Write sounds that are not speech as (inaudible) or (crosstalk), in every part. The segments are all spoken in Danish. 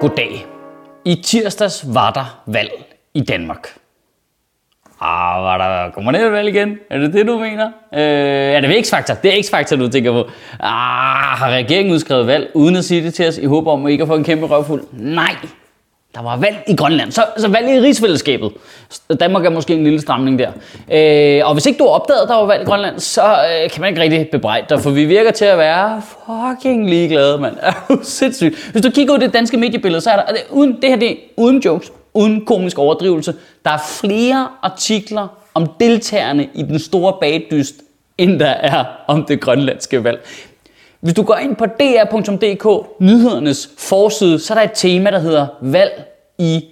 Goddag. I tirsdags var der valg i Danmark. Ah, var der kommunalvalg igen? Er det det, du mener? Øh, er det X-faktor? Det er X-faktor, du tænker på. Ah, har regeringen udskrevet valg, uden at sige det til os, i håb om at ikke at få en kæmpe røvfuld? Nej, der var valg i Grønland, så, så valg i rigsfællesskabet. Danmark er måske en lille stramning der. Øh, og hvis ikke du har opdaget, at der var valg i Grønland, så øh, kan man ikke rigtig bebrejde dig, for vi virker til at være fucking ligeglade, mand. (laughs) Er jo sindssygt. Hvis du kigger ud i det danske mediebillede, så er der, det, uden, det her det er uden jokes, uden komisk overdrivelse, der er flere artikler om deltagerne i den store bagdyst, end der er om det grønlandske valg. Hvis du går ind på dr.dk, nyhedernes forside, så er der et tema, der hedder valg i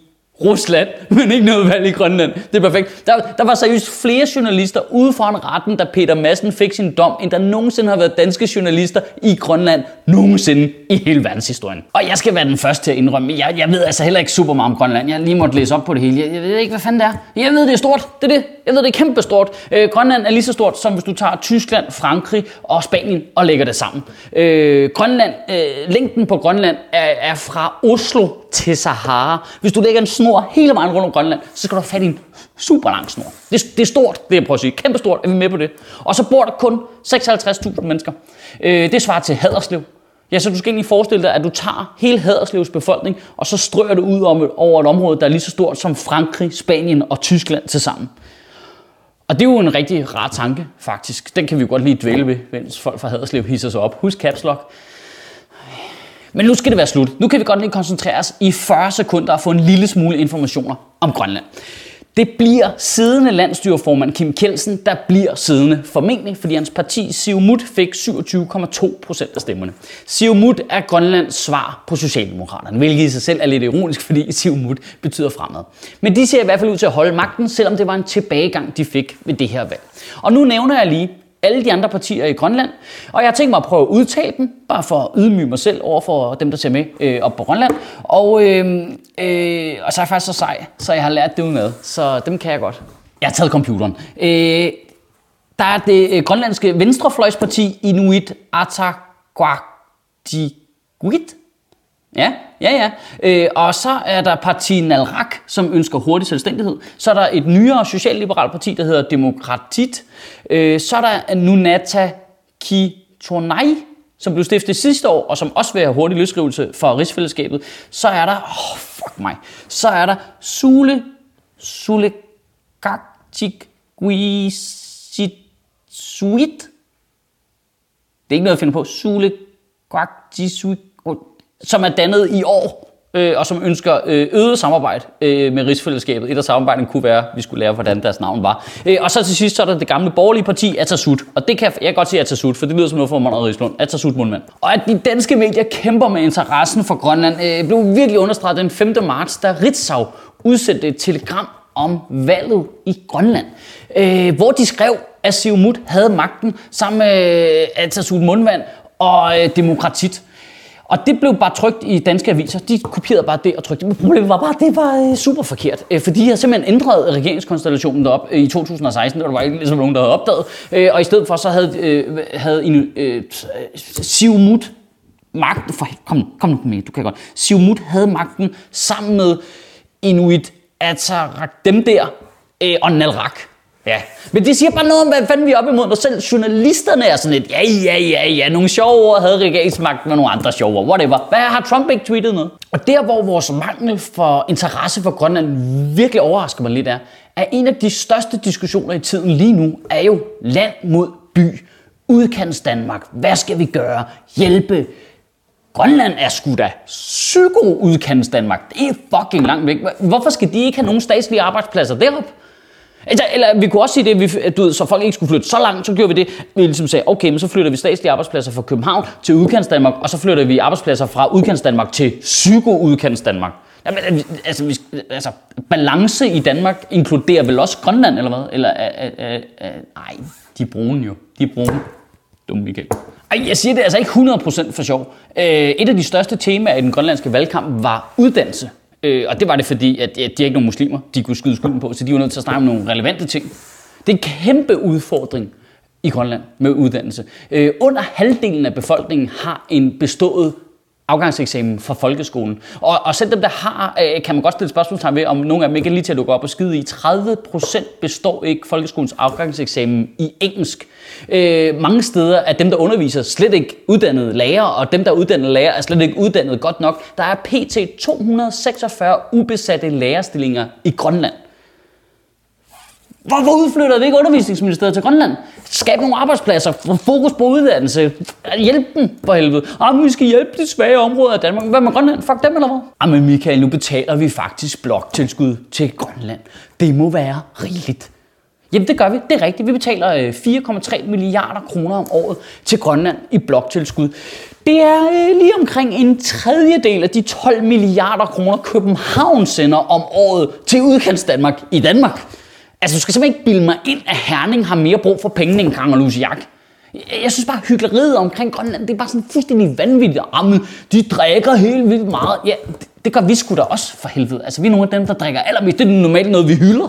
Rusland, (laughs) men ikke noget valg i Grønland. Det er perfekt. Der, der var seriøst flere journalister ude foran retten, da Peter Madsen fik sin dom, end der nogensinde har været danske journalister i Grønland nogensinde i hele verdenshistorien. Og jeg skal være den første til at indrømme, jeg, jeg ved altså heller ikke super meget om Grønland. Jeg lige måtte læse op på det hele. Jeg, jeg ved ikke, hvad fanden det er. Jeg ved, det er stort. Det er det. Jeg ved, det er kæmpe stort. Øh, Grønland er lige så stort, som hvis du tager Tyskland, Frankrig og Spanien og lægger det sammen. Øh, Grønland, øh, længden på Grønland er, er fra Oslo til Sahara. Hvis du lægger en snor hele vejen rundt om Grønland, så skal du have fat i en super lang snor. Det, det er stort, det jeg prøver at sige. Kæmpe stort, er vi med på det. Og så bor der kun 56.000 mennesker. Øh, det svarer til Haderslev. Ja, så du skal egentlig forestille dig, at du tager hele Haderslevs befolkning, og så strøger du ud om, over et område, der er lige så stort som Frankrig, Spanien og Tyskland til sammen. Og det er jo en rigtig rar tanke, faktisk. Den kan vi jo godt lige dvæle ved, mens folk fra Haderslev hisser sig op. Husk caps lock. Men nu skal det være slut. Nu kan vi godt lige koncentrere os i 40 sekunder og få en lille smule informationer om Grønland. Det bliver siddende landstyreformand Kim Kelsen, der bliver siddende formentlig, fordi hans parti Siumut fik 27,2 procent af stemmerne. Siumut er Grønlands svar på Socialdemokraterne, hvilket i sig selv er lidt ironisk, fordi Siumut betyder fremad. Men de ser i hvert fald ud til at holde magten, selvom det var en tilbagegang, de fik ved det her valg. Og nu nævner jeg lige alle de andre partier i Grønland, og jeg har tænkt mig at prøve at udtale dem, bare for at ydmyge mig selv over for dem, der ser med øh, op på Grønland. Og, øh, øh, og så er jeg faktisk så sej, så jeg har lært det med, så dem kan jeg godt. Jeg har taget computeren. Øh, der er det øh, grønlandske venstrefløjsparti Inuit Ataqatigiit. Ja, ja, ja. Øh, og så er der partiet Nalrak, som ønsker hurtig selvstændighed. Så er der et nyere socialliberalt parti, der hedder Demokratit. Øh, så er der Nunata Kitonai, som blev stiftet sidste år, og som også vil have hurtig løsrivelse for rigsfællesskabet. Så er der, oh, fuck mig, så er der Sule, Sule Kaktik Suit. Det er ikke noget, jeg finder på. Sule Kaktik som er dannet i år, øh, og som ønsker øh, øget samarbejde øh, med rigsfællesskabet. Et af samarbejdene kunne være, at vi skulle lære, hvordan deres navn var. Øh, og så til sidst, så er der det gamle borgerlige parti, Atasut. Og det kan jeg, kan godt sige Atasut, for det lyder som noget for Monrad Rigslund. Atasut Mundmand. Og at de danske medier kæmper med interessen for Grønland, øh, blev virkelig understreget den 5. marts, da Ritzau udsendte et telegram om valget i Grønland, øh, hvor de skrev, at Siumut havde magten sammen med øh, Atasut Mundmand og øh, demokratit. Og det blev bare trygt i danske aviser. De kopierede bare det og trykte Men problemet var bare, at det var øh, super forkert. Øh, fordi de havde simpelthen ændret regeringskonstellationen derop øh, i 2016, Det der var ikke ligesom nogen, der havde opdaget. Og i stedet for så havde, havde en, øh, Siumut magten... For, kom, kom nu med, du kan godt. Siumut havde magten sammen med Inuit Atarak, dem der, og Nalrak. Ja, men det siger bare noget om, hvad fanden vi er op imod, når selv journalisterne er sådan lidt, ja, ja, ja, ja, nogle sjove ord havde regeringsmagten og nogle andre sjove ord, whatever. Hvad har Trump ikke tweetet noget? Og der, hvor vores mangel for interesse for Grønland virkelig overrasker mig lidt er, at en af de største diskussioner i tiden lige nu er jo land mod by. Udkants Danmark. Hvad skal vi gøre? Hjælpe. Grønland er sgu da psyko udkants Danmark. Det er fucking langt væk. Hvorfor skal de ikke have nogen statslige arbejdspladser deroppe? Altså, eller vi kunne også sige det, vi, du ved, så folk ikke skulle flytte så langt, så gjorde vi det. Vi ligesom sagde, okay, men så flytter vi statslige arbejdspladser fra København til udkantsdanmark, og så flytter vi arbejdspladser fra udkantsdanmark til psyko-udkantsdanmark. Jamen, altså, vi, altså, altså, balance i Danmark inkluderer vel også Grønland, eller hvad? Eller, øh, øh, øh, nej, de er brune jo. De er brune. Dumme Michael. Ej, jeg siger det altså ikke 100% for sjov. Øh, et af de største temaer i den grønlandske valgkamp var uddannelse. Øh, og det var det, fordi at, at de er ikke nogen muslimer, de kunne skyde skylden på, så de var nødt til at snakke om nogle relevante ting. Det er en kæmpe udfordring i Grønland med uddannelse. Øh, under halvdelen af befolkningen har en bestået afgangseksamen fra folkeskolen. Og, og selv dem, der har, øh, kan man godt stille spørgsmålstegn ved, om nogle af dem ikke er lige til at lukke op og skide i. 30% består ikke folkeskolens afgangseksamen i engelsk. Øh, mange steder er dem, der underviser, slet ikke uddannede lærere, og dem, der er uddannede lærere, er slet ikke uddannet godt nok. Der er pt. 246 ubesatte lærerstillinger i Grønland. Hvorfor udflytter vi ikke undervisningsministeriet til Grønland? Skabe nogle arbejdspladser, fokus på uddannelse, hjælp dem for helvede. Ah, vi skal hjælpe de svage områder af Danmark. Hvad med Grønland? Fuck dem eller hvad? Ah, men Michael, nu betaler vi faktisk bloktilskud til Grønland. Det må være rigeligt. Jamen det gør vi, det er rigtigt. Vi betaler øh, 4,3 milliarder kroner om året til Grønland i bloktilskud. Det er øh, lige omkring en tredjedel af de 12 milliarder kroner, København sender om året til udkants Danmark i Danmark. Altså, du skal simpelthen ikke bilde mig ind, at Herning har mere brug for penge end Kang og Luciak. Jeg synes bare, hyggeleriet omkring Grønland, det er bare sådan fuldstændig vanvittigt. Jamen, de drikker helt vildt meget. Ja, det, det gør vi sgu da også, for helvede. Altså, vi er nogle af dem, der drikker allermest. Det er normalt noget, vi hylder.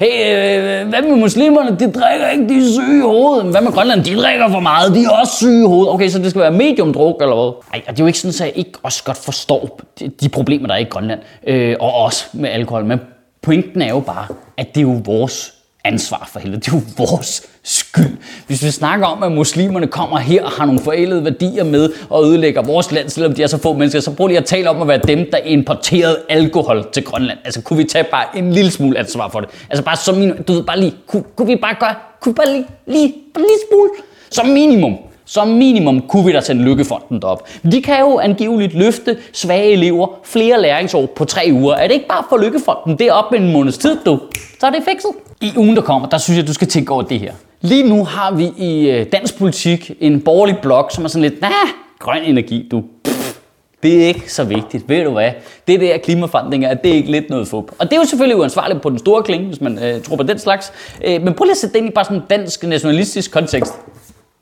Hey, øh, hvad med muslimerne? De drikker ikke, de er syge i hovedet. Hvad med Grønland? De drikker for meget, de er også syge i hovedet. Okay, så det skal være medium druk, eller hvad? Nej, og det er jo ikke sådan, at jeg ikke også godt forstår de, de problemer, der er i Grønland. Øh, og også med alkohol. Men Pointen er jo bare, at det er jo vores ansvar for helvede. Det er jo vores skyld. Hvis vi snakker om, at muslimerne kommer her og har nogle forældede værdier med og ødelægger vores land, selvom de er så få mennesker, så prøv lige at tale om at være dem, der importerede alkohol til Grønland. Altså, kunne vi tage bare en lille smule ansvar for det? Altså, bare som min, du ved, bare lige, kunne, kunne vi bare gøre, kunne vi bare lige, lige, bare lige smule, som minimum. Som minimum kunne vi da sende Lykkefonden op. De kan jo angiveligt løfte svage elever flere læringsår på tre uger. Er det ikke bare for Lykkefonden derop op med en måneds tid, du? Så er det fikset. I ugen, der kommer, der synes jeg, du skal tænke over det her. Lige nu har vi i øh, dansk politik en borgerlig blok, som er sådan lidt, nah, grøn energi, du. Pff, det er ikke så vigtigt. Ved du hvad? Det der klimaforandringer, det er ikke lidt noget fup. Og det er jo selvfølgelig uansvarligt på den store klinge, hvis man øh, tror på den slags. Øh, men prøv lige at sætte det ind i bare sådan en dansk nationalistisk kontekst.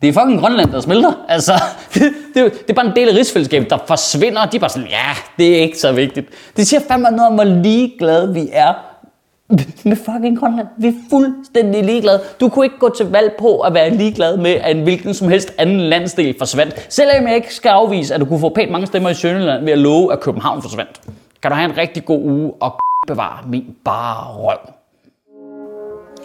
Det er fucking Grønland, der smelter. Altså, (laughs) det, det, det er bare en del af rigsfællesskabet, der forsvinder. De er bare sådan, ja, det er ikke så vigtigt. Det siger fandme noget om, hvor ligeglade vi er med fucking Grønland. Vi er fuldstændig ligeglade. Du kunne ikke gå til valg på at være ligeglad med, at en hvilken som helst anden landsdel forsvandt. Selvom jeg ikke skal afvise, at du kunne få pænt mange stemmer i Sønderland ved at love, at København forsvandt. Kan du have en rigtig god uge og (laughs) bevare min bare røv.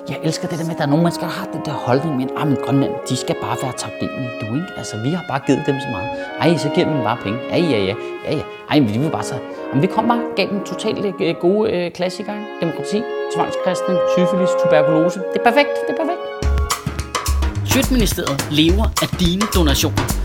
Jeg elsker det der med, at der er nogle mennesker, der har den der holdning med, ah, at Grønland, de skal bare være taknemmelige. Du ikke? Altså, vi har bare givet dem så meget. Ej, så giver vi dem bare penge. Ja, ja, ja. ja, ja. Ej, men vi vil bare så... Jamen, vi kom bare gennem totalt øh, gode øh, klassikere. Demokrati, tvangskristning, syfilis, tuberkulose. Det er perfekt. Det er perfekt. Sjøtministeriet lever af dine donationer.